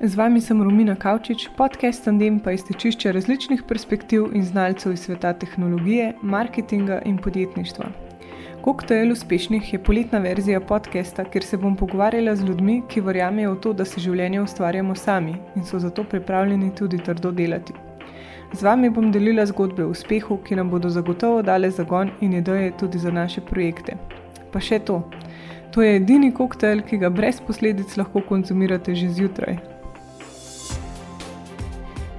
Z vami sem Romina Kavčič, podcast Tandem pa iztečišče različnih perspektiv in znalcev iz sveta tehnologije, marketinga in podjetništva. Koktajl uspešnih je poletna verzija podcasta, kjer se bom pogovarjala z ljudmi, ki verjamejo v to, da se življenje ustvarjamo sami in so zato pripravljeni tudi trdo delati. Z vami bom delila zgodbe o uspehu, ki nam bodo zagotovo dale zagon in ideje tudi za naše projekte. Pa še to. To je edini koktejl, ki ga brez posledic lahko konzumirate že zjutraj.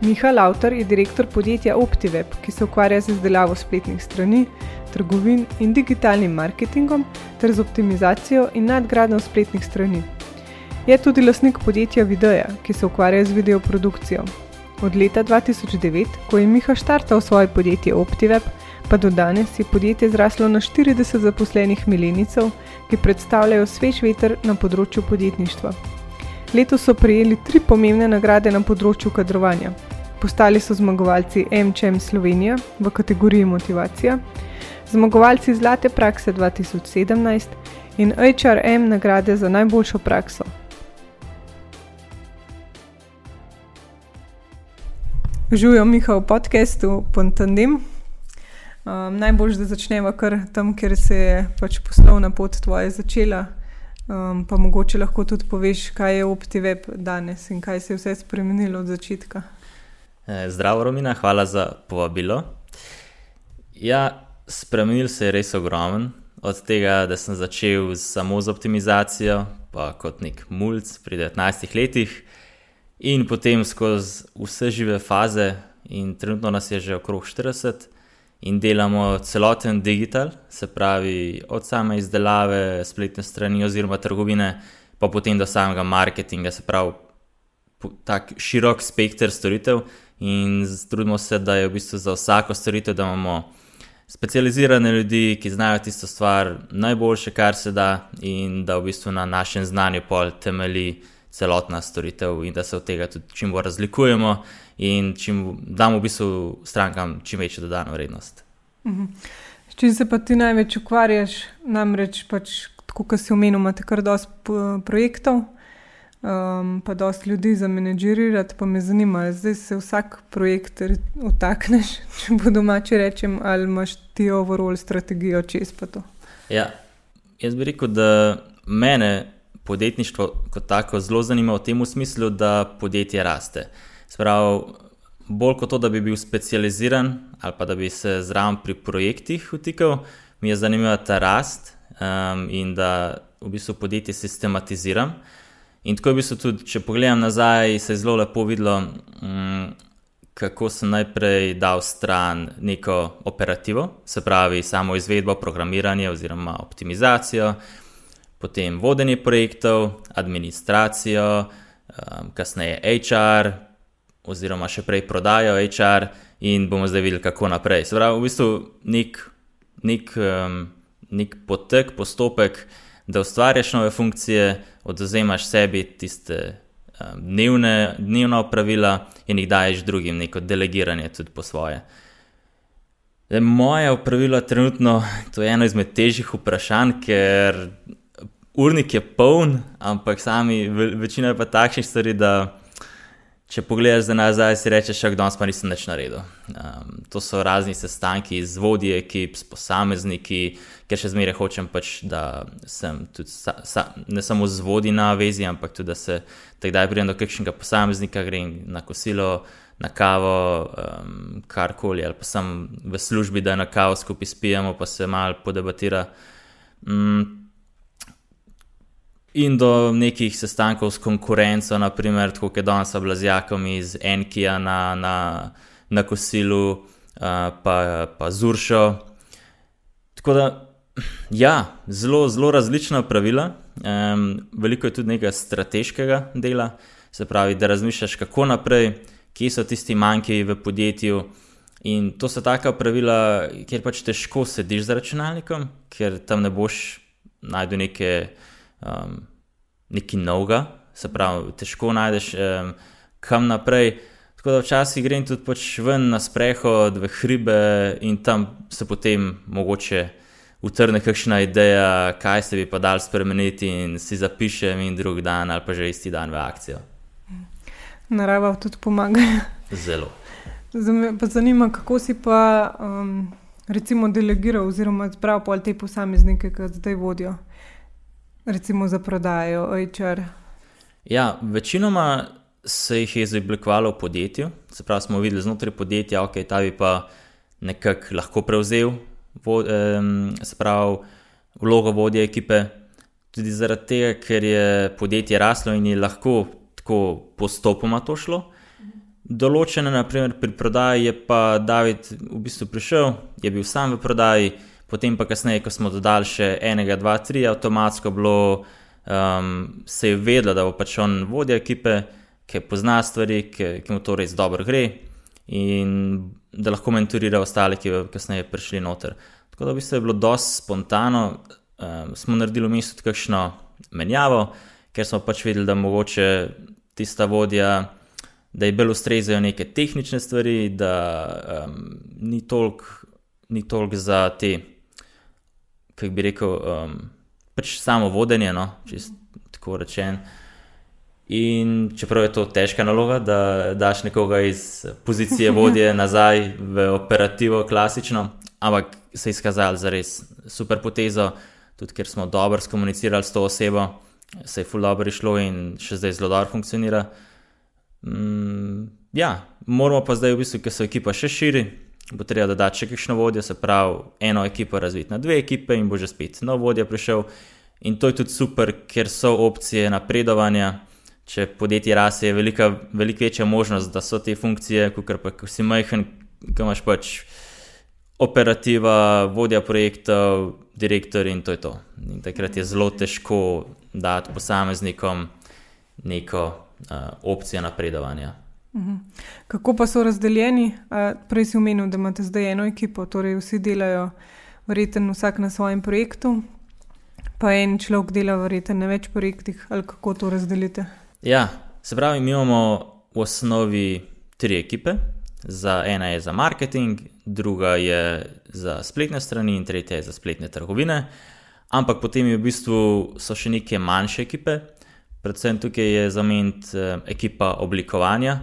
Miha Lauter je direktor podjetja OptiWeb, ki se ukvarja z izdelavo spletnih strani, trgovin in digitalnim marketingom ter z optimizacijo in nadgradnjo spletnih strani. Je tudi lasnik podjetja Videja, ki se ukvarja z videoprodukcijo. Od leta 2009, ko je Miha štartal svoje podjetje OptiWeb, pa do danes je podjetje zraslo na 40 zaposlenih milenicov, ki predstavljajo svež veter na področju podjetništva. Letos so prejeli tri pomembne nagrade na področju kadrovanja. Postali so zmagovalci MČM Slovenija v kategoriji Motivacija, zmagovalci Zlate prakse 2017 in HRM nagrade za najboljšo prakso. Živijo Miha v podkastu Pontandem. Um, najbolj, da začnemo kar tam, kjer se je pač poslovna pot tvoja začela. Um, pa mogoče lahko tudi poveš, kaj je OptiWeb danes in kaj se je vse spremenilo od začetka. E, zdravo, Romina, hvala za povabilo. Ja, spremenil se je res ogromen. Od tega, da sem začel samo z optimizacijo, pa kot nek mulj pri 19 letih, in potem skozi vse žive faze, in trenutno nas je že okrog 40 in delamo celoten digital, se pravi od same izdelave spletne strani oziroma trgovine, pa potem do samega marketinga, se pravi tako širok spekter storitev. In trudimo se, da je v bistvu za vsako storitev, da imamo specializirane ljudi, ki znajo tisto stvar najboljše, kar se da, in da v bistvu na našem znanju pol temelji celotna storitev, in da se od tega tudi čim bolj razlikujemo in čim damo v bistvu strankam čim večjo dodano vrednost. Mhm. S čim se pa ti največ ukvarjaš, namreč, pač, kot si omenil, imate kar dosti projektov, um, pa dosti ljudi za menedžerirati, pa me zanima, zdaj se vsak projekt otakneš, če po domači rečem, ali imaš ti overall strategijo čez pa to. Ja, jaz bi rekel, da mene podjetništvo kot tako zelo zanima v tem smislu, da podjetje raste. Sprav, bolj kot to, da bi bil specializiran ali pa da bi se zraven pri projektih vtikal, mi je zanimiva ta rast um, in da v bistvu podjetje sistematiziram. In tako je v bistvu tudi, če pogledam nazaj, se je zelo lepo videlo, um, kako sem najprej dal stran neko operativo, se pravi samo izvedbo, programiranje oziroma optimizacijo potem vodenje projektov, administracijo, um, kasneje HR, oziroma še prej prodajo HR, in bomo zdaj videli, kako naprej. Se pravi, v bistvu nek, nek, um, nek potek, postopek, da ustvarjaš nove funkcije, oduzemaš sebi tiste um, dnevne, dnevna pravila in jih daješ drugim, neko delegiranje tudi po svoje. Moje pravilo trenutno je eno izmed težjih vprašanj, ker urnik je poln, ampak sami, večina je pa takšnih stvari, da če pogledaš za nazaj, si rečeš, da danes pa nisem več naredil. Um, to so razni sestanki z vodji ekip, s posamezniki, ker še zmeraj hočem pač, da sem tudi sa, sa, ne samo z vodji na vezi, ampak tudi, da se takdaj pridem do kakšnega posameznika, grem na kosilo. Na kavo, um, karkoli, ali pa sem v službi, da na kavo skupaj spijemo, pa se malo podebatira. Um, In do nekih sestankov s konkurenco, naprimer, kot je danes bila z Jakom iz Enkija na, na, na kosilu, uh, pa, pa z Uršo. Tako da, ja, zelo, zelo različna pravila. Um, veliko je tudi nekaj strateškega dela, se pravi, da razmišljaš, kako naprej, kje so tisti manjki v podjetju. In to so taka pravila, kjer pač težko sediš za računalnikom, ker tam ne boš najdel neke um, nekaj novega, se pravi, težko najdeš um, kam naprej. Tako da včasih grem tudi pač ven na sprehod v hribe in tam se potem mogoče utrne kakšna ideja, kaj se bi pa dal spremeniti in si zapišem in drug dan ali pa že isti dan v akcijo. narava tudi pomaga. Zelo. Pa zanima, kako si pa um, recimo delegiral oziroma zbral pol te posameznike, ki zdaj vodijo, recimo za prodajo, HR. Ja, večinoma se jih je izoblikovalo v podjetju, se pravi, smo videli znotraj podjetja, ok, ta bi pa nekako lahko prevzel, vo, um, se pravi, vlogo vodje ekipe. Tudi zaradi tega, ker je podjetje raslo in je lahko tako postopoma to šlo. Določene, naprimer pri prodaji, je pa David v bistvu prišel, je bil sam v prodaji, potem pa kasneje, ko smo dodali še enega, dva, tri, avtomatsko bilo, um, se je vedelo, da bo pač on vodja ekipe, ki pozna stvari, ki, ki mu to res dobro gre in da lahko mentorira ostale, ki bodo kasneje prišli noter. Tako da v bistvu je bilo dosti spontano, um, smo naredili v mestu kakšno menjavo, ker smo pač vedeli, da mogoče tista vodja, da je bolj ustrezajo neke tehnične stvari, da um, ni toliko tolk za te, kako bi rekel, um, pač samo vodenje, no, če tako rečem. In čeprav je to težka naloga, da daš nekoga iz pozicije vodje nazaj v operativo, klasično, ampak se je izkazalo za res super potezo, tudi ker smo dobro skomunicirali s to osebo se je full dobro išlo in še zdaj zelo dobro funkcionira. Mm, ja, moramo pa zdaj, v bistvu, ker se ekipa še širi, bo treba dodati še kakšno vodjo, se pravi, eno ekipo razviti na dve ekipe in bo že spet nov vodja prišel. In to je tudi super, ker so opcije napredovanja. Če podjetje raste, je velika, veliko večja možnost, da so te funkcije, kot pa ko si majhen, ki imaš pač operativa, vodja projektov, direktor in to je to. In takrat je zelo težko dati posameznikom neko uh, opcijo napredovanja. Mhm. Kako pa so razdeljeni? Prej si omenil, da imate zdaj eno ekipo, torej vsi delajo, verjetno vsak na svojem projektu, pa en človek dela, verjetno na več projektih, ali kako to razdelite? Ja, se pravi, mi imamo v osnovi tri ekipe. Za ena je za marketing, druga je za spletne strani in tretja je za spletne trgovine. Ampak potem v bistvu so še neke manjše ekipe, predvsem tukaj je za ment eh, ekipa oblikovanja,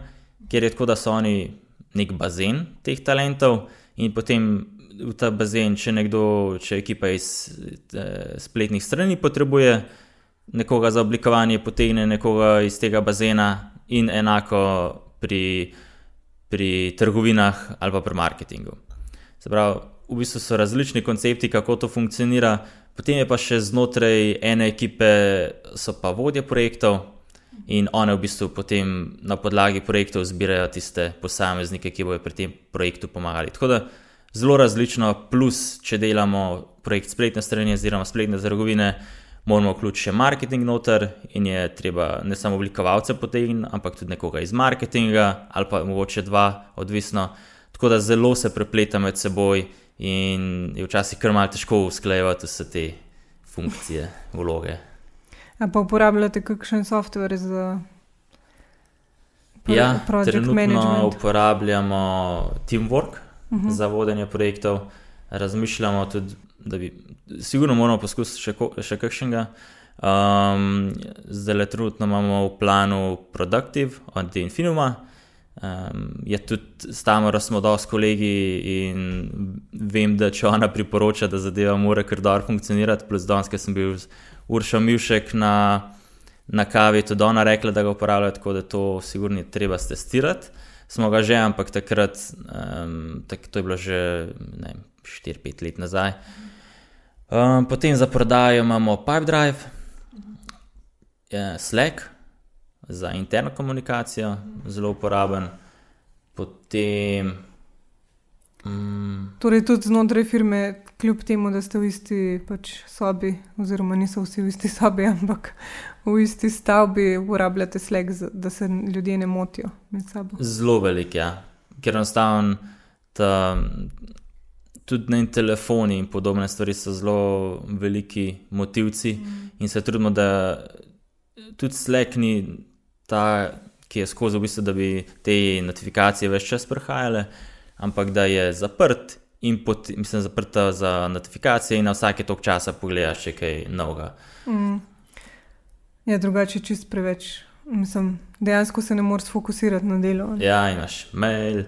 kjer je tako, da so oni nek bazen teh talentov in potem v ta bazen, če nekdo, če ekipa iz eh, spletnih strani potrebuje nekoga za oblikovanje, potegne nekoga iz tega bazena in enako pri pri trgovinah ali pa pri marketingu. Se pravi, v bistvu so različni koncepti, kako to funkcionira, potem je pa še znotraj ene ekipe, so pa vodje projektov in one v bistvu potem na podlagi projektov zbirajo tiste posameznike, ki bodo pri tem projektu pomagali. Tako da zelo različno, plus če delamo projekt spletne strani oziroma spletne trgovine moramo vključiti še marketing noter in je treba ne samo oblikovalce potegniti, ampak tudi nekoga iz marketinga ali pa mogoče dva, odvisno. Tako da zelo se prepleta med seboj in je včasih kar malo težko usklajevati vse te funkcije, vloge. A pa uporabljate kakšen software za? Ja, trenutno management. uporabljamo Teamwork uh mhm. -huh. za vodenje projektov, razmišljamo tudi da bi, sigurno moramo poskusiti še, še kakšnega. Um, zdaj le trenutno imamo v planu Productive od Infinuma. Um, je tudi s Tamara smo dosti kolegi in vem, da če ona priporoča, da zadeva mora kar dobro funkcionirati. Plus danes, ker sem bil z Uršo Mivšek na, na kavi, tudi ona rekla, da ga uporablja, tako da to sigurno treba testirati. Smo ga že, ampak takrat, um, tak, to je bilo že 4-5 let nazaj. Um, potem za prodajo imamo Pipedrive, Slack za interno komunikacijo, zelo uporaben. Potem. Um, torej, tudi znotraj firme, kljub temu, da ste v isti pač sobi, oziroma niso vsi v isti sobi, ampak v isti stavbi, uporabljate Slack, da se ljudje ne motijo med sabo. Zelo velik, ja. ker enostavno tudi na telefoni in podobne stvari so zelo veliki motivci mm. in se trudimo, da tudi Slack ni ta, ki je skozi v bistvu, da bi te notifikacije več čas prihajale, ampak da je zaprt in pot, mislim, zaprta za notifikacije in na vsake tok časa pogledaš, če kaj novega. Mm. Ja, drugače čist preveč Mislim, dejansko se ne moreš fokusirati na delo. Ja, imaš mail,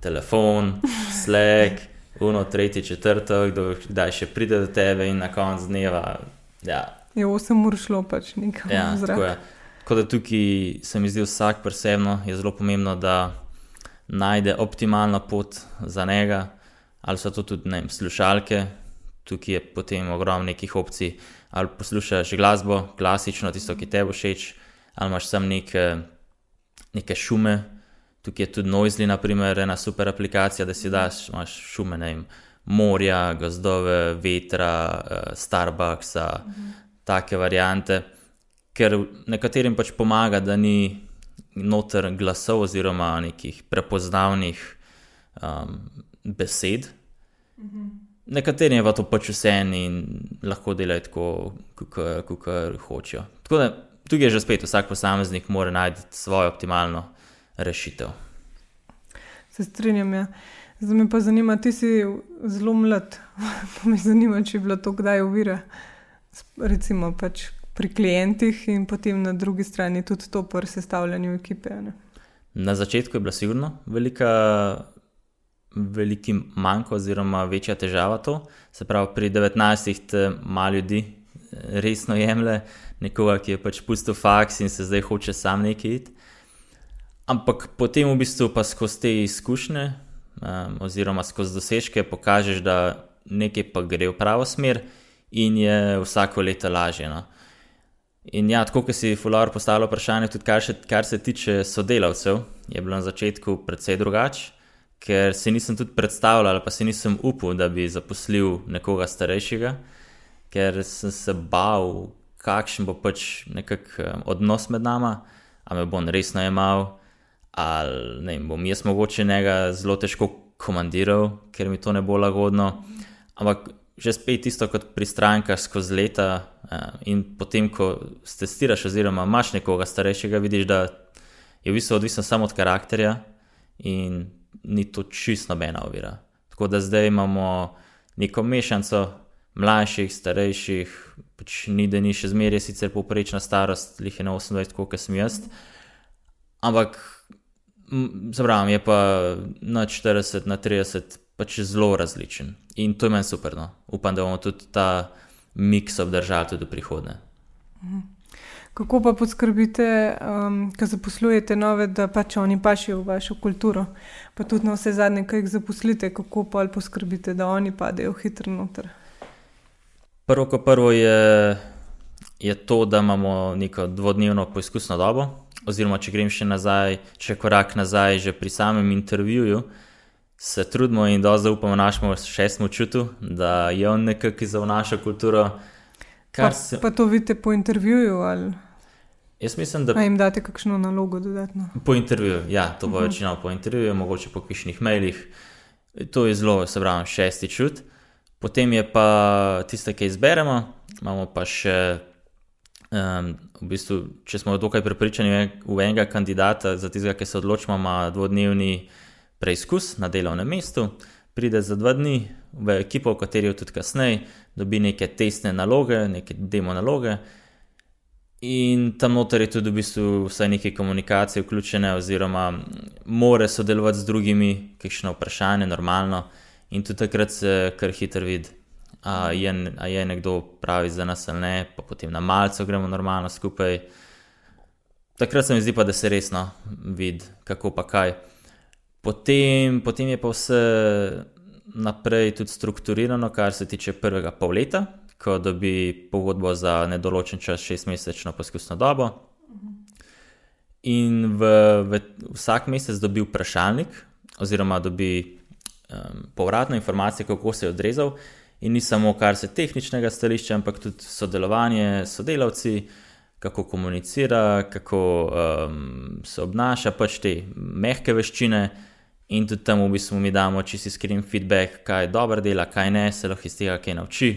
telefon, Slack, uno, tretji, četrtek, kdaj še pride do tebe in na koncu dneva. Ja. Je 8 ur šlo pač nekam. Ja, tako je. Tako da tukaj se mi zdi vsak posebno, je zelo pomembno, da najde optimalno pot za njega, ali so to tudi ne, slušalke, tukaj je potem ogromno nekih opcij, ali poslušaš glasbo, klasično, tisto, ki te bo všeč, ali imaš tam neke, neke šume. Tukaj je tudi Noisli, naprimer, ena super aplikacija, da si daš šume, ne vem, morja, gozdove, vetra, uh, Starbucksa, mhm. take variante ker nekaterim pač pomaga, da ni noter glasov oziroma nekih prepoznavnih um, besed. Mhm. Nekaterim je pa to pač vse in lahko delajo tako, kot hočejo. Tako da tukaj je že spet vsak posameznik mora najti svojo optimalno rešitev. Se strinjam. Ja. Zdaj me pa zanima, ti si zelo mlad, pa me zanima, če je bilo to kdaj uvira. Recimo, pač, pri klientih in potem na drugi strani tudi to pri sestavljanju ekipe. Ne? Na začetku je bila sigurno velika, veliki manjko oziroma večja težava to. Se pravi, pri 19-ih te malo ljudi eh, resno jemlje, nekoga, ki je pač pustil faks in se zdaj hoče sam nekaj iti. Ampak potem v bistvu pa skozi te izkušnje um, oziroma skozi dosežke pokažeš, da nekaj pa gre v pravo smer in je vsako leto lažje. No? In ja, tako kot si Fular postavil vprašanje, tudi kar, še, kar se tiče sodelavcev, je bilo na začetku precej drugače, ker si nisem tudi predstavljal, pa si nisem upal, da bi zaposlil nekoga starejšega, ker sem se bal, kakšen bo pač eh, odnos med nama, ali me bo on resno imel, ali ne vem, bom jaz mogoče njega zelo težko komandiral, ker mi to ne bo lagodno. Ampak že spet isto kot pri strankah skozi leta. Eh, in potem, ko testiraš, oziroma imaš nekoga starejšega, vidiš, da je v bistvu odvisen samo od karakterja in ni to čisto nobena ovira. Tako da zdaj imamo neko mešanico mlajših, starejših, pač ni da ni še zmeraj, sicer povprečna starost, jih je na 28, kot sem jaz. Ampak, zabravim, je pa na 40, na 30 pač zelo različen. In to je meni super. No. Upam, da bomo tudi ta miks obdržali tudi v prihodnje. Mhm. Kako pa poskrbite, um, ko zaposlujete nove, da pač oni pašijo v vašo kulturo, pa tudi na vse zadnje, ki jih zaposlite, kako pa poskrbite, da oni padejo hitro noter? Prvo, kot prvo je, je to, da imamo neko dvodnevno poizkusno dobo, oziroma če grem še nazaj, če korak nazaj, že pri samem intervjuju, se trudimo in da zaupamo našemu šestemu čutu, da je on nekako za našo kulturo. Pa, se... pa to vidite po intervjuju? Ali... Jaz mislim, da. A jim date kakšno nalogo dodatno? Po intervjuju, ja, to bo uh -huh. večino po intervjuju, mogoče po pišnih mailih. To je zelo, se pravi, šesti čut. Potem je pa tiste, ki izberemo, imamo pa še. Um, v bistvu, če smo dokaj prepričani v enega kandidata, za tistega, ki se odločimo, ima dvodnevni preizkus na delovnem mestu, pride za dva dni v ekipo, v kateri je tudi kasneje, dobi neke testne naloge, neke demo naloge. In tam noter je tudi v bistvu vsaj neke komunikacije vključene, oziroma more sodelovati z drugimi, kakšno vprašanje, normalno. In tudi takrat se kar hitro vidi, a je, a je nekdo pravi za nas ali ne, pa potem na malce gremo normalno skupaj. Takrat se mi zdi pa, da se resno vidi, kako pa kaj. Potem, potem je pa vse naprej tudi strukturirano, kar se tiče prvega pol leta, ko dobi pogodbo za nedoločen čas, šestmesečno poskusno dobo. In v, v vsak mesec dobi vprašalnik, oziroma dobi um, povratno informacijo, kako se je odrezal. In ni samo kar se tehničnega stališča, ampak tudi sodelovanje s sodelavci, kako komunicira, kako um, se obnaša, pač te mehke veščine. In tudi tam v bistvu mi damo čisto iskren feedback, kaj dobro dela, kaj ne, se lahko iz tega kaj nauči.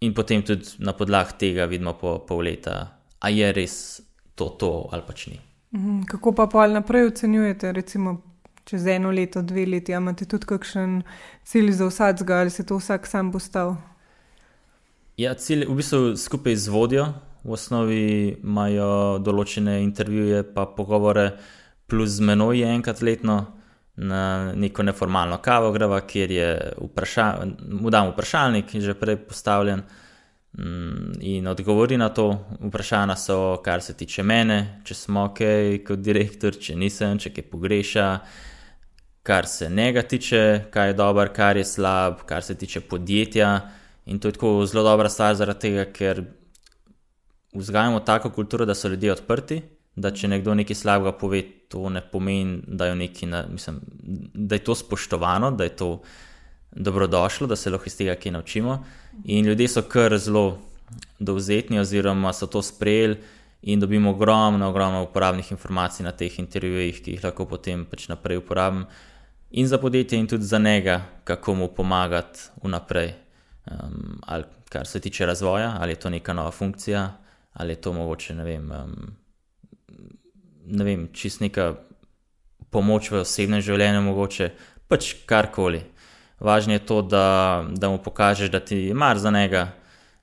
In potem tudi na podlagi tega vidimo po pol leta, a je res to, to ali pač ni. Mhm, kako pa pa naprej ocenjujete, recimo čez eno leto, dve leti, imate tudi kakšen cilj za vsakega ali se to vsak sam postavi? Ja, cilj v bistvu skupaj z vodjo v osnovi imajo določene intervjuje, pa pogovore, plus z menoj enkrat letno na neko neformalno kavo, greva, kjer je vpraša, mu dam vprašalnik, že prej postavljen. Mm, in odgovori na to vprašanje so, kar se tiče mene, če sem ok kot direktor, če nisem, če kaj pogreša, kar se njega tiče, kaj je dobro, kar je slab, kar se tiče podjetja. In to je tako zelo dobra stvar, zaradi tega, ker vzgajamo tako kulturo, da so ljudje odprti. Da, če nekdo nekaj slabega pove, to ne pomeni, da, na, mislim, da je to spoštovano, da je to dobrodošlo, da se lahko iz tega kaj naučimo. In ljudje so kar zelo dovzetni, oziroma so to sprejeli, in dobimo ogromno, ogromno uporabnih informacij na teh intervjujih, ki jih lahko potem pač naprej uporabim. In za podjetje, in tudi za njega, kako mu pomagati vnaprej. Um, ali kar se tiče razvoja, ali je to neka nova funkcija, ali je to mogoče, ne vem, um, ne vem čist neka pomoč v osebnem življenju, mogoče pač karkoli. Važno je to, da, da mu pokažeš, da ti je mar za njega,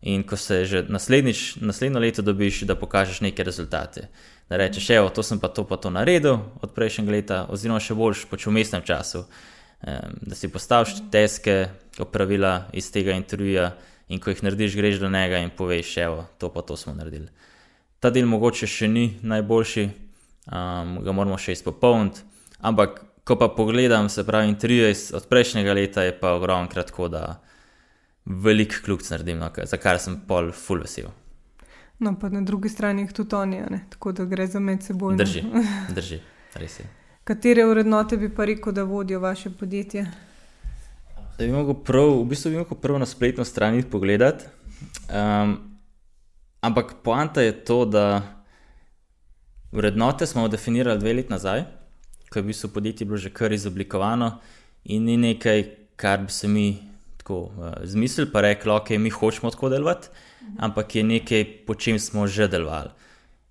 in ko se že naslednjo leto dobiš, da pokažeš neke rezultate. Da rečeš, evo, to sem pa to, pa to naredil od prejšnjega leta, oziroma še boljš pač v mestnem času. Da si postaviš teske, opravila iz tega intervjuja, in ko jih narediš, greš do njega in poveš, evo, to pa to smo naredili. Ta del mogoče še ni najboljši, um, ga moramo še izpopolniti, ampak ko pa pogledam, se pravi, intervjuje od prejšnjega leta, je pa ogromno kratko, da velik kljub naredim, no, za kar sem pol full vesel. No, pa na drugi strani jih tudi oni, tako da gre za med seboj. Drži, drži, res je. Katere vrednote bi pa rekel, da vodijo vaše podjetje? Da bi lahko prav, v bistvu bi lahko prvo na spletno stran pogledati. Um, ampak poanta je to, da vrednote smo definirali dve leti nazaj ko je v bistvu podjetje bilo že kar izoblikovano in ni nekaj, kar bi se mi tako uh, zmislili, pa rekli, ok, mi hočemo tako delovati, ampak je nekaj, po čem smo že delovali.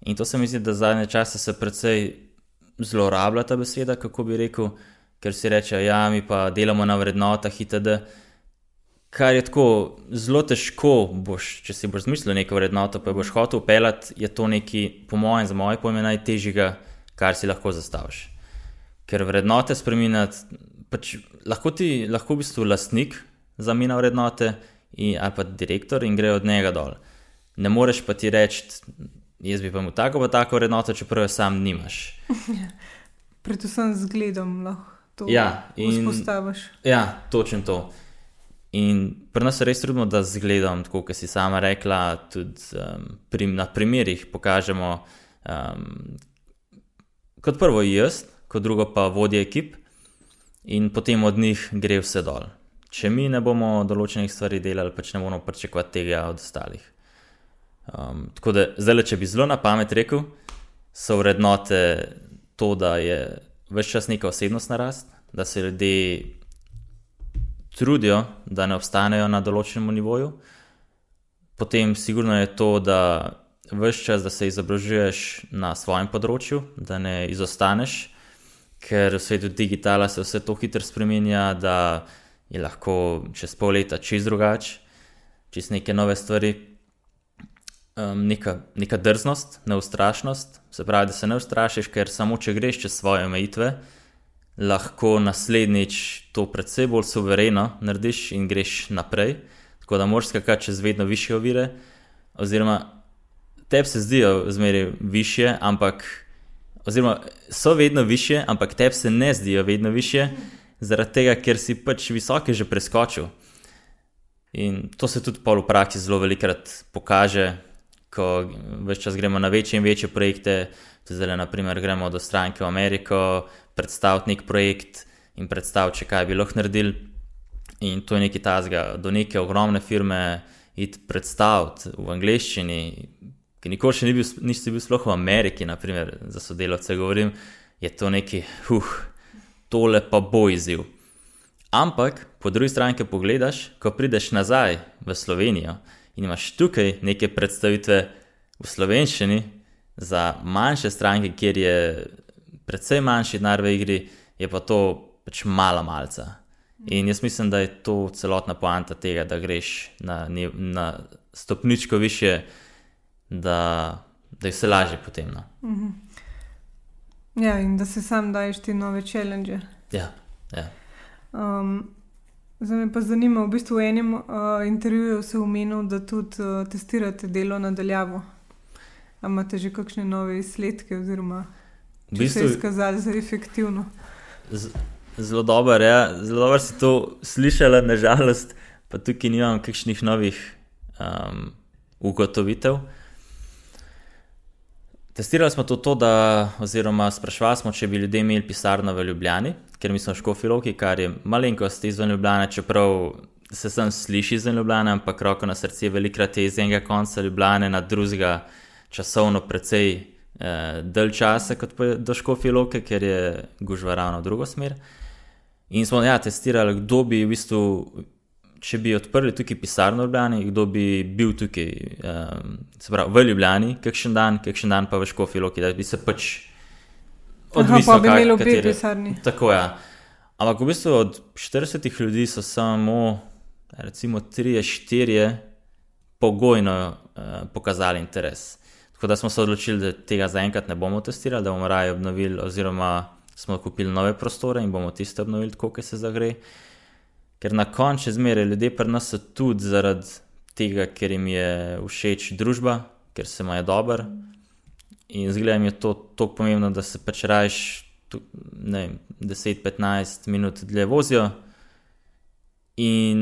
In to se mi zdi, da zadnje čase se precej zlorablja ta beseda, kako bi rekel, ker si reče, ja, mi pa delamo na vrednotah itd. Kar je tako zelo težko, boš, če si boš zmislil neko vrednoto, pa boš hotel upeljati, je to nekaj, po mojem, za moje pojme, najtežjega, kar si lahko zastaviš ker vrednote spremenjati. Pač lahko ti, lahko v bistvu lastnik zamenja vrednote, in, ali pa direktor in gre od njega dol. Ne moreš pa ti reči, jaz bi pa mu tako pa tako vrednoto, čeprav jo sam nimaš. Predvsem z gledom lahko to ja, vzpostaviš. Ja, točno to. In pri nas se res trudimo, da z gledom, tako kot si sama rekla, tudi um, pri, na primerih pokažemo, um, kot prvo jaz, kot drugo pa vodje ekip, in potem od njih gre vse dol. Če mi ne bomo določenih stvari delali, pač ne moramo pričakovati tega od ostalih. Um, tako da, zdaj, če bi zelo na pamet rekel, so vrednote to, da je vse čas neka osebnostna rast, da se ljudje trudijo, da ne obstanejo na določenem nivoju. Potem, sigurno je to, da vse čas, da se izobražuješ na svojem področju, da ne izostaneš ker v svetu digitala se vse to hitro spremenja, da je lahko čez pol leta čez drugače, čez neke nove stvari. Um, neka, neka drznost, neustrašnost, se pravi, da se ne ustrašiš, ker samo če greš čez svoje omejitve, lahko naslednjič to predvsej bolj suvereno narediš in greš naprej. Tako da moraš skakati čez vedno više ovire, oziroma tebi se zdijo zmeraj više, ampak oziroma so vedno više, ampak tebi se ne zdijo vedno više, zaradi tega, ker si pač visoke že preskočil. In to se tudi v praksi zelo velikokrat pokaže, ko več čas gremo na večje in večje projekte. Zdaj, naprimer, gremo do stranke v Ameriko, predstaviti nek projekt in predstaviti, kaj bi lahko naredili. In to je nekaj tazga, do neke ogromne firme, iti predstaviti v angleščini, ki nikoli še ni bil, nisi bil sploh v Ameriki, naprimer, za sodelavce govorim, je to neki, huh, tole pa bo izziv. Ampak po drugi strani, ko pogledaš, ko prideš nazaj v Slovenijo in imaš tukaj neke predstavitve v slovenščini za manjše stranke, kjer je predvsej manjši denar v igri, je pa to pač mala malca. In jaz mislim, da je to celotna poanta tega, da greš na, na stopničko više da, da je vse lažje potem. No. Ja, in da se sam daješ te nove challenge. Ja, ja. Um, zdaj me pa zanima, v bistvu v enem uh, intervjuju se omenil, da tudi uh, testirate delo nadaljavo. A imate že kakšne nove izsledke, oziroma V če se je bistvu, izkazalo za efektivno? z- zelo dobro, ja. zelo dobro si to slišala, nažalost, pa tukaj nimam kakšnih novih um, ugotovitev. Testirali smo to, to da, oziroma sprašvali smo, če bi ljudje imeli pisarno v Ljubljani, ker mi smo škofiloki, kar je malenkost izven Ljubljana, čeprav se sem sliši izven Ljubljana, ampak roko na srce, velikrat je iz enega konca Ljubljane na drugega časovno precej eh, dalj časa kot do škofiloke, ker je gužva ravno v drugo smer. In smo ja, testirali, kdo bi v bistvu, če bi odprli tukaj pisarno v Ljubljani, kdo bi bil tukaj, um, se pravi v Ljubljani, kakšen dan, kakšen dan pa v Škofiloki, da bi se pač Aha, pa bi imeli obe katere- pisarni. Tako je. Ja. Ampak v bistvu od 40 ljudi so samo, recimo, 3-4 pogojno uh, pokazali interes. Tako da smo se odločili, da tega zaenkrat ne bomo testirali, da bomo raje obnovili, oziroma smo kupili nove prostore in bomo tiste obnovili, tako kot se zagre. Ker na koncu zmeraj ljudje pri nas so tudi zaradi tega, ker jim je všeč družba, ker se imajo dobro. In zgleda mi je to tako pomembno, da se pač rajš 10-15 minut dlje vozijo. In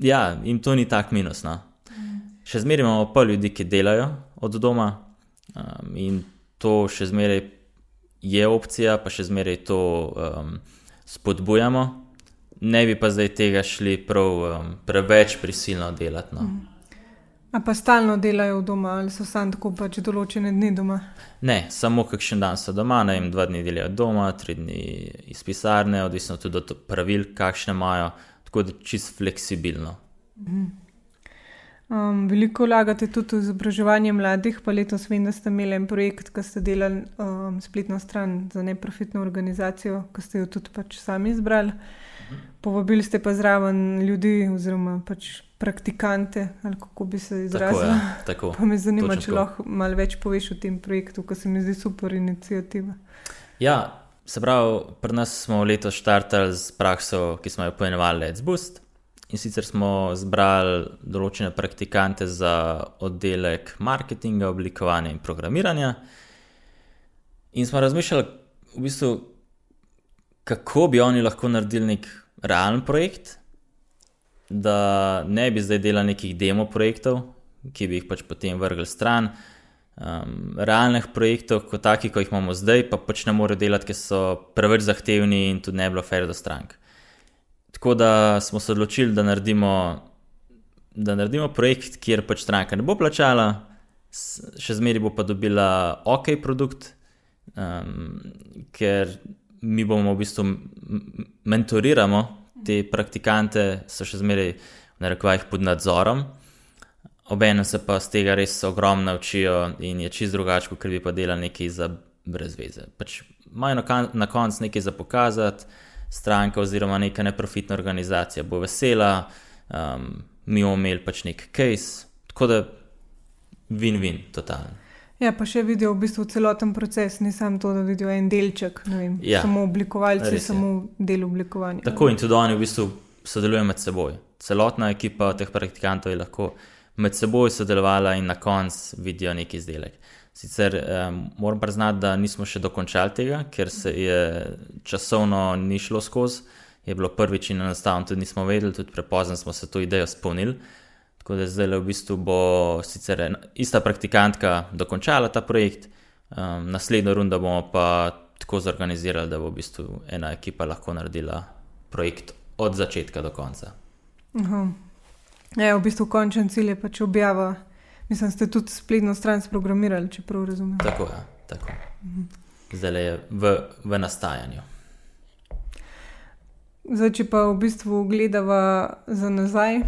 ja, jim to ni tak minus. No. Še zmeraj imamo pa ljudi, ki delajo od doma um, in to še zmeraj je opcija, pa še zmeraj to um, spodbujamo. Ne bi pa zdaj tega šli prav um, preveč prisilno delati. No. A pa stalno delajo doma ali so samo tako pač določene dni doma? Ne, samo kakšen dan so doma, ne vem, dva dni delajo doma, tri dni iz pisarne, odvisno tudi od pravil, kakšne imajo, tako da čist fleksibilno. Um, veliko vlagate tudi v izobraževanje mladih, pa letos vem, da ste imeli en projekt, ki ste delali um, spletno stran za neprofitno organizacijo, ki ste jo tudi pač sami izbrali. Povabili ste pa zraven ljudi, oziroma pač praktikante, ali kako bi se Tako izrazili. je. Tako. Pa me zanima, Točno če tako. lahko malo več poveš o tem projektu, ki se mi zdi super inicijativa. Ja, se pravi, pri nas smo letos štartali z prakso, ki smo jo poimenovali Let's Boost. In sicer smo zbrali določene praktikante za oddelek marketinga, oblikovanja in programiranja. In smo razmišljali, v bistvu, kako bi oni lahko naredili nek realen projekt, da ne bi zdaj delali nekih demo projektov, ki bi jih pač potem vrgli stran. Um, realnih projektov, kot taki, kot jih imamo zdaj, pa pač ne morejo delati, ker so preveč zahtevni in tudi ne bi bilo fair do strank. Tako da smo se odločili, da naredimo, da naredimo projekt, kjer pač stranka ne bo plačala, še zmeraj bo pa dobila ok produkt, um, ker mi bomo v bistvu mentoriramo te praktikante, so še zmeraj v narekovajih pod nadzorom. Obenem se pa z tega res ogromno učijo in je čist drugače, kot bi pa delali nekaj za brez veze. Pač imajo na, na koncu nekaj za pokazati, stranka oziroma neka neprofitna organizacija bo vesela, um, mi bomo imeli pač nek case, tako da win-win, totalno. Ja, pa še vidijo v bistvu celoten proces, ne samo to, da vidijo en delček, vem, Ja, samo oblikovalci, samo del oblikovanja. Tako in tudi oni v bistvu sodelujejo med seboj. Celotna ekipa teh praktikantov je lahko med seboj sodelovala in na koncu vidijo neki izdelek. Sicer um, moram priznati, da nismo še dokončali tega, ker se je časovno ni šlo skozi. Je bilo prvič in enostavno tudi nismo vedeli, tudi prepozno smo se to idejo spomnili. Tako da zdaj v bistvu bo sicer ena, ista praktikantka dokončala ta projekt, um, naslednjo rundo bomo pa tako zorganizirali, da bo v bistvu ena ekipa lahko naredila projekt od začetka do konca. Aha. Ja, v bistvu končen cilj je pač objava. Mislim, ste tudi spletno stran sprogramirali, če prav razumem. Tako je, tako. Zdaj je v, v nastajanju. Zdaj, če pa v bistvu gledava za nazaj,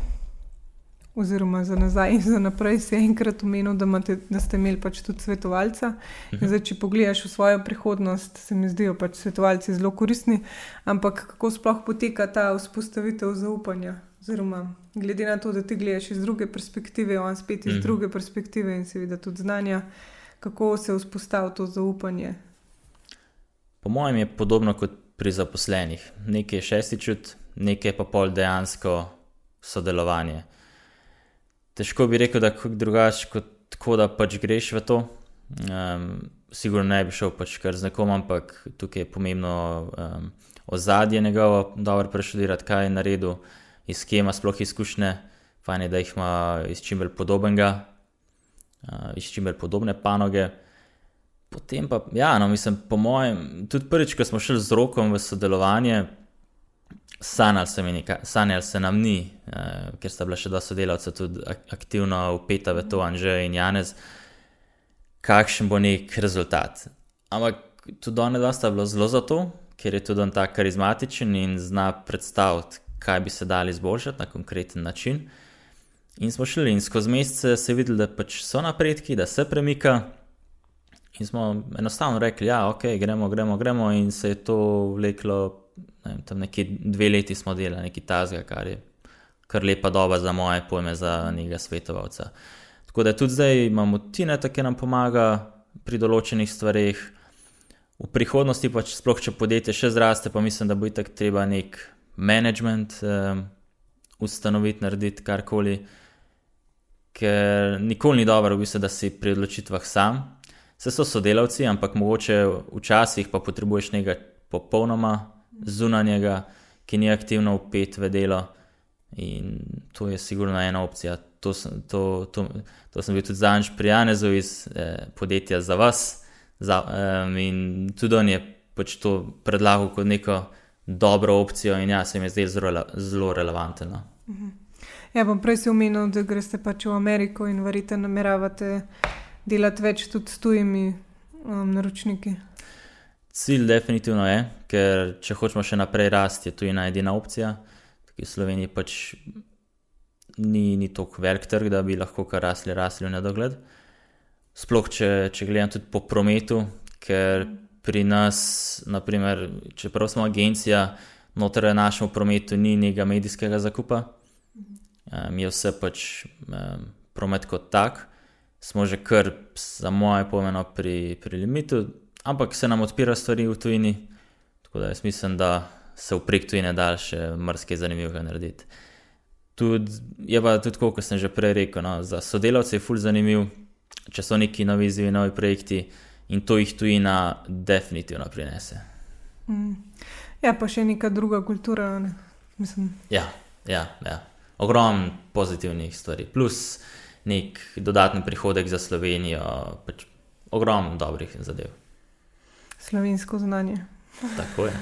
oziroma za nazaj in za naprej, si enkrat omenil, da, imate, da ste imeli pač tudi svetovalca. In Zdaj, če pogledaš v svojo prihodnost, se mi zdijo pač svetovalci zelo koristni. Ampak kako sploh poteka ta vzpostavitev zaupanja oziroma glede na to, da ti gledaš iz druge perspektive, on spet iz mm. druge perspektive in seveda tudi znanja, kako se vzpostavi to zaupanje. Po mojem je podobno kot pri zaposlenih. Nekaj je šesti čut, nekaj pa pol dejansko sodelovanje. Težko bi rekel, da je drugače kot tako, da pač greš v to. Um, sigurno ne bi šel pač kar z nekom, ampak tukaj je pomembno um, ozadje njegovo, dobro preštudirati, kaj je naredil, iz kje ima sploh izkušnje, fajn je, da jih ima iz čim bolj podobnega, uh, iz čim bolj podobne panoge. Potem pa, ja, no, mislim, po mojem, tudi prvič, ko smo šli z rokom v sodelovanje, sanjali se, sanjal se nam ni, uh, ker sta bila še dva sodelavca tudi aktivno upeta v to, Anže in Janez, kakšen bo nek rezultat. Ampak tudi oni dva sta bila zelo za to, ker je tudi on tako karizmatičen in zna predstaviti, kaj bi se dali izboljšati na konkreten način. In smo šli in skozi mesece se videli, da pač so napredki, da se premika. In smo enostavno rekli, da ja, ok, gremo, gremo, gremo, in se je to vleklo. Ne vem, tam nekje dve leti smo delali nekaj tazga, kar je kar lepa doba za moje pojme, za njega svetovalca. Tako da tudi zdaj imamo Tina, ki nam pomaga pri določenih stvarih v prihodnosti, pa če sploh če podjetje še zraste, pa mislim, da bo itak treba nek management um, ustanoviti, narediti karkoli, ker nikoli ni dobro, v bistvu, da si pri odločitvah sam. Vse so sodelavci, ampak mogoče včasih pa potrebuješ nekaj popolnoma zunanjega, ki ni aktivno upet v delo. In to je sigurno ena opcija. To sem, to, to, to sem bil tudi zadnjič pri Janezu iz eh, podjetja za vas. Za, um, in tudi on je pač to predlagal kot neko dobro opcijo, in ja, se mi je zdelo zelo, zelo relevantno. No. Mhm. Ja, bom prej si omenil, da greste pač v Ameriko in verjete, nameravate delati več tudi s tujimi um, naročniki. Cilj definitivno je, ker če hočemo še naprej rasti, je to ena edina opcija. Tukaj v Sloveniji pač ni, ni tako velik trg, da bi lahko kar rasli, rasli v nedogled. Sploh, če, če gledam tudi po prometu, ker pri nas, naprimer, čeprav smo agencija, noter v našem prometu ni nekega medijskega zakupa, um, je vse pač um, promet kot tak, smo že kar, za moje pomeno, pri, pri limitu, ampak se nam odpira stvari v tujini, tako da jaz mislim, da se v prek tujine da še marsikaj zanimivega narediti. Tud, je pa tudi, kot sem že prej rekel, no, za sodelavce je fulj zanimiv če so neki novi izzivi, novi projekti in to jih tujina definitivno prinese. Mm. Ja, pa še neka druga kultura. Ne? Ja, ja, ja. ogromno pozitivnih stvari, plus nek dodatni prihodek za Slovenijo, pač ogromno dobrih zadev. Slovensko znanje. Tako je.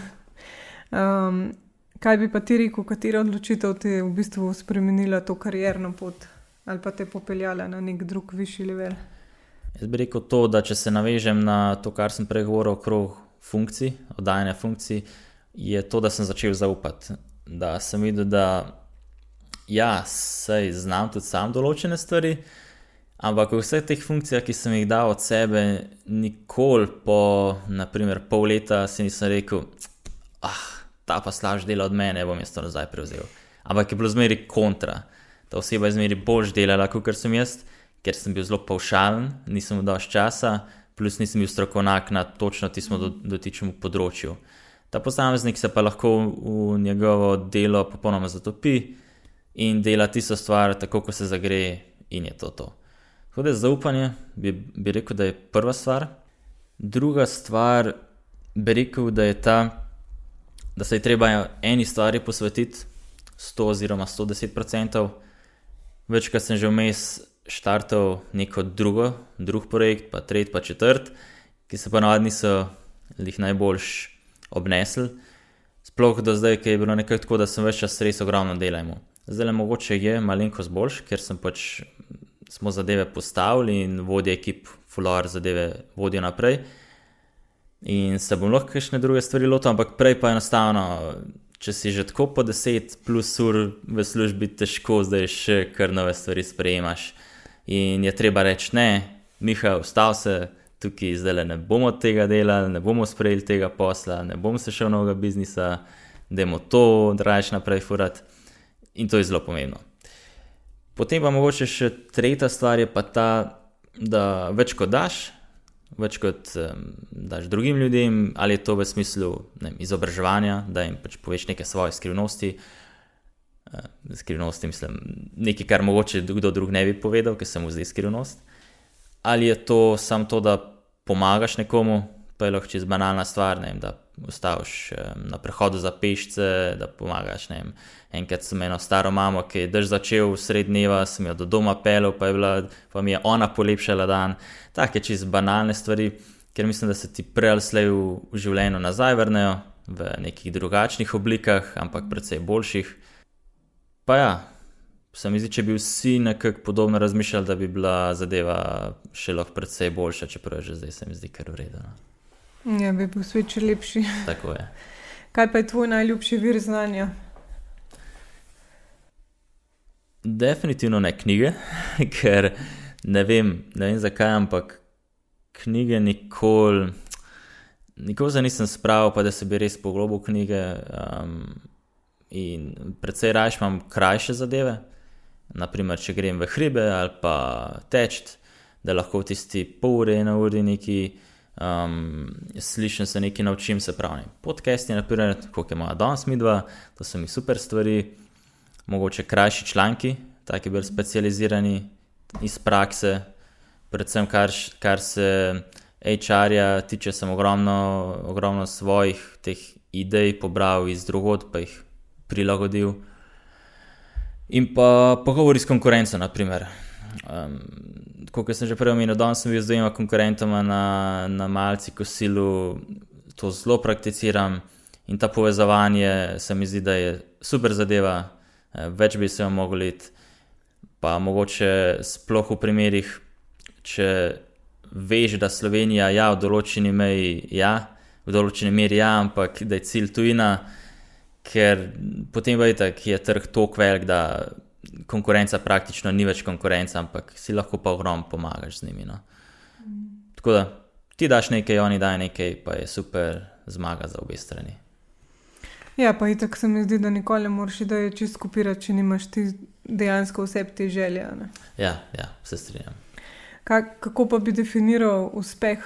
um, kaj bi pa ti rekel, katera odločitev ti je v bistvu spremenila to karjerno pot ali pa te popeljala na nek drug višji level? Jaz bi rekel to, da če se navežem na to, kar sem prej govoril okrog funkcij, oddajanja funkcij, je to, da sem začel zaupati. Da sem videl, da ja, sej znam tudi sam določene stvari, ampak v vseh teh funkcijah, ki sem jih dal od sebe, nikoli po, naprimer, pol leta si nisem rekel, ah, ta pa slaž dela od mene, bom jaz to nazaj prevzel. Ampak je bilo zmeri kontra. Ta oseba je zmeri bož delala, kot sem jaz ker sem bil zelo paušalen, nisem imel dovolj časa, plus nisem bil strokovnjak na točno tistem do, dotičnem področju. Ta posameznik se pa lahko v njegovo delo popolnoma zatopi in dela tisto stvar, tako kot se zagre, in je to to. Tako da je zaupanje, bi, bi rekel, da je prva stvar. Druga stvar, bi rekel, da je ta, da se je treba eni stvari posvetiti 100 oziroma 110 odstotkov. Večkrat sem že vmes štartal neko drugo, drug projekt, pa tretji, pa četrt, ki se pa navadni so jih najboljš obnesli. Sploh do zdaj, ki je bilo nekaj tako, da sem več čas res ogromno delal. Zdaj le mogoče je malenkost boljš, ker sem pač smo zadeve postavili in vodje ekip, fulor zadeve vodijo naprej. In se bom lahko še druge stvari lotil, ampak prej pa enostavno če si že tako po 10 plus ur v službi, težko zdaj še kar nove stvari sprejemaš. In je treba reči, ne, Miha, vstal se tukaj, zdaj le ne bomo tega delali, ne bomo sprejeli tega posla, ne bom se šel novega biznisa, da je to, da rajš naprej furat. in to je zelo pomembno. Potem pa mogoče še tretja stvar je pa ta, da več kot daš, več kot um, daš drugim ljudem, ali je to v smislu ne, izobraževanja, da jim pač poveš neke svoje skrivnosti. Uh, skrivnosti, mislim, nekaj, kar mogoče kdo drug ne bi povedal, ker se mu zdi skrivnost. Ali je to samo to, da pomagaš nekomu, pa je lahko čez banalna stvar, ne, da ustaviš na prehodu za pešce, da pomagaš. Ne, enkrat sem imel staro mamo, ki je drž začel sred dneva, sem jo do doma pelil, pa, bila, pa mi je ona polepšala dan. Take čez banalne stvari, ker mislim, da se ti prej ali slej v, v življenju nazaj vrnejo v nekih drugačnih oblikah, ampak predvsej boljših. Pa ja. Se mi zdi, če bi vsi nekako podobno razmišljali, da bi bila zadeva še lahko precej boljša, čeprav že zdaj, se mi zdi, kar urejeno. Ja, bi bil svet še lepši. Tako je. Kaj pa je tvoj najljubši vir znanja? Definitivno ne knjige, ker ne vem, ne vem zakaj, ampak knjige nikoli, nikoli se nisem spravil, pa da se bi res poglobil v knjige. Um, in predvsej raje imam krajše zadeve, naprimer, če grem v hribe ali pa teč, da lahko v tisti pol ure, ena ura, neki um, slišim se nekaj, naučim se pravi. Podcast je, naprimer, kot je moja danes midva, to so mi super stvari, mogoče krajši članki, taki bolj specializirani iz prakse, predvsem kar, kar se HR-ja tiče, sem ogromno, ogromno svojih teh idej pobral iz drugod, pa jih prilagodil. In pa pogovori s konkurenco, naprimer. Um, kot sem že prej omenil, danes sem bil z dvema konkurentoma na, na malci kosilu, to zelo prakticiram in ta povezovanje se mi zdi, da je super zadeva, več bi se vam mogli iti. Pa mogoče sploh v primerih, če veš, da Slovenija ja, v določeni meri ja, v določeni meri ja, ampak da je cilj tujina, ker potem je tako, je trg tako velik, da konkurenca praktično ni več konkurenca, ampak si lahko pa ogromno pomagaš z njimi. No. Tako da ti daš nekaj, oni dajo nekaj, pa je super zmaga za obe strani. Ja, pa itak se mi zdi, da nikoli ne moreš da je čist kopirati, če nimaš ti dejansko vse te želje. Ne? Ja, ja, se strinjam. Ka, kako pa bi definiral uspeh?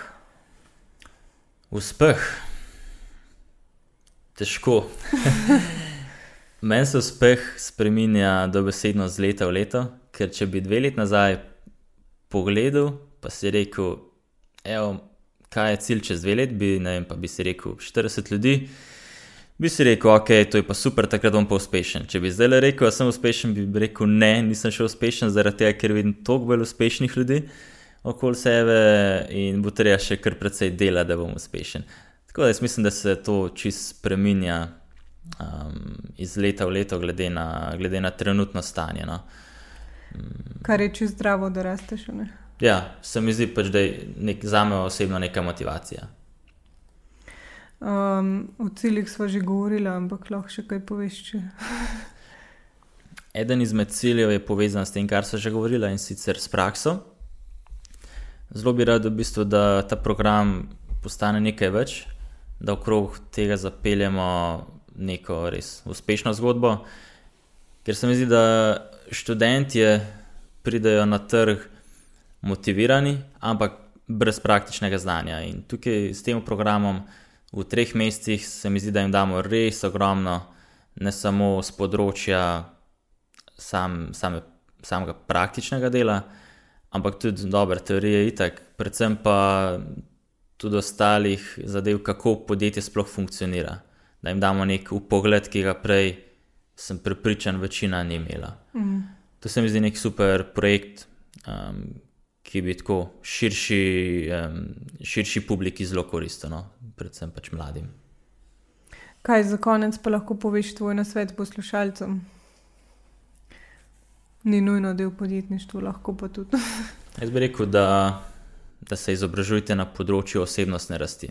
Uspeh. Težko. Meni se uspeh spremenja dobesedno z leta v leto, ker če bi dve leti nazaj pogledal, pa si rekel, evo, kaj je cilj čez dve leti, bi, vem, pa bi si rekel 40 ljudi, bi si rekel, ok, to je pa super, takrat bom pa uspešen. Če bi zdaj le rekel, da sem uspešen, bi rekel, ne, nisem še uspešen, zaradi tega, ker vidim toliko bolj uspešnih ljudi okoli sebe in bo treba še kar precej dela, da bom uspešen. Tako da jaz mislim, da se to čist spremenja um, iz leta v leto, glede na, glede na trenutno stanje. No. Um, Kar je čisto zdravo, da rasteš. Ja, se mi zdi pač, da je nek, za me osebno neka motivacija. Um, o ciljih smo že govorili, ampak lahko še kaj poveš. Eden izmed ciljev je povezan s tem, kar so že govorili, in sicer s prakso. Zelo bi rad, v bistvu, da ta program postane nekaj več, da okrog tega zapeljemo neko res uspešno zgodbo. Ker se mi zdi, da študentje pridejo na trg motivirani, ampak brez praktičnega znanja. In tukaj s tem programom v treh mesecih se mi zdi, da jim damo res ogromno, ne samo z področja sam, same, samega praktičnega dela, ampak tudi dobre teorije, itak, predvsem pa tudi ostalih zadev, kako podjetje sploh funkcionira da jim damo nek pogled, ki ga prej, sem prepričan, večina ni imela. Mm. To se mi zdi nek super projekt, um, ki bi tako širši, um, širši publiki zelo koristil, no? predvsem pač mladim. Kaj za konec pa lahko poveš tvoj na svet poslušalcem? Ni nujno del podjetništva, lahko pa tudi. Jaz bi rekel, da, da se izobražujete na področju osebnostne rasti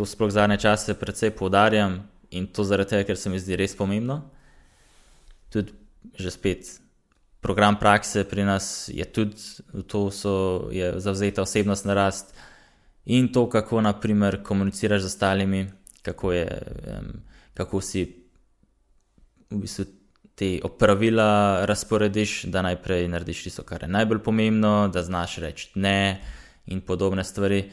to sploh zadnje čase precej poudarjam in to zaradi tega, ker se mi zdi res pomembno. Tudi že spet. Program prakse pri nas je tudi to, da je zavzeta osebnost na rast in to, kako naprimer komuniciraš z ostalimi, kako, je, kako si v bistvu te opravila razporediš, da najprej narediš tisto, kar je najbolj pomembno, da znaš reči ne in podobne stvari.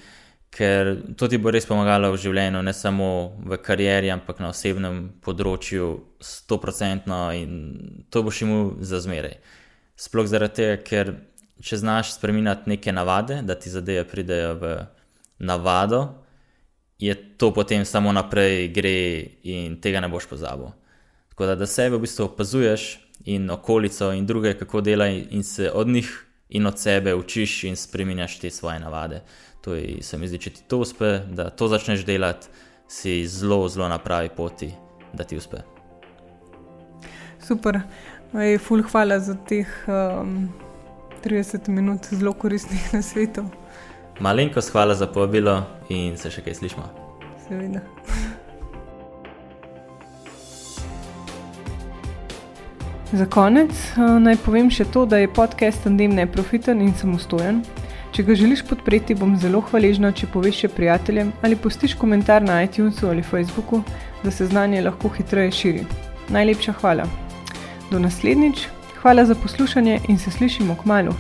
Ker to ti bo res pomagalo v življenju, ne samo v karieri, ampak na osebnem področju, sto procentno in to boš imel za zmeraj. Sploh zaradi tega, ker če znaš spremeniti neke navade, da ti zadeve pridejo v navado, je to potem samo naprej gre in tega ne boš pozabil. Tako da, da sebe v bistvu opazuješ in okolico in druge, kako delajo, in se od njih in od sebe učiš in spremenjaš te svoje navade. To je, se mi zdi, če ti to uspe, da to začneš delati, si zelo, zelo na pravi poti, da ti uspe. Super, Ej, ful, hvala za teh um, 30 minut zelo koristnih na svetu. Malenkost hvala za povabilo in se še kaj slišmo. Seveda. Za konec eh, naj povem še to, da je podcast Tandem neprofiten in samostojen. Če ga želiš podpreti, bom zelo hvaležna, če poveš še prijateljem ali postiš komentar na iTunesu ali Facebooku, da se znanje lahko hitreje širi. Najlepša hvala. Do naslednjič, hvala za poslušanje in se slišimo k malu.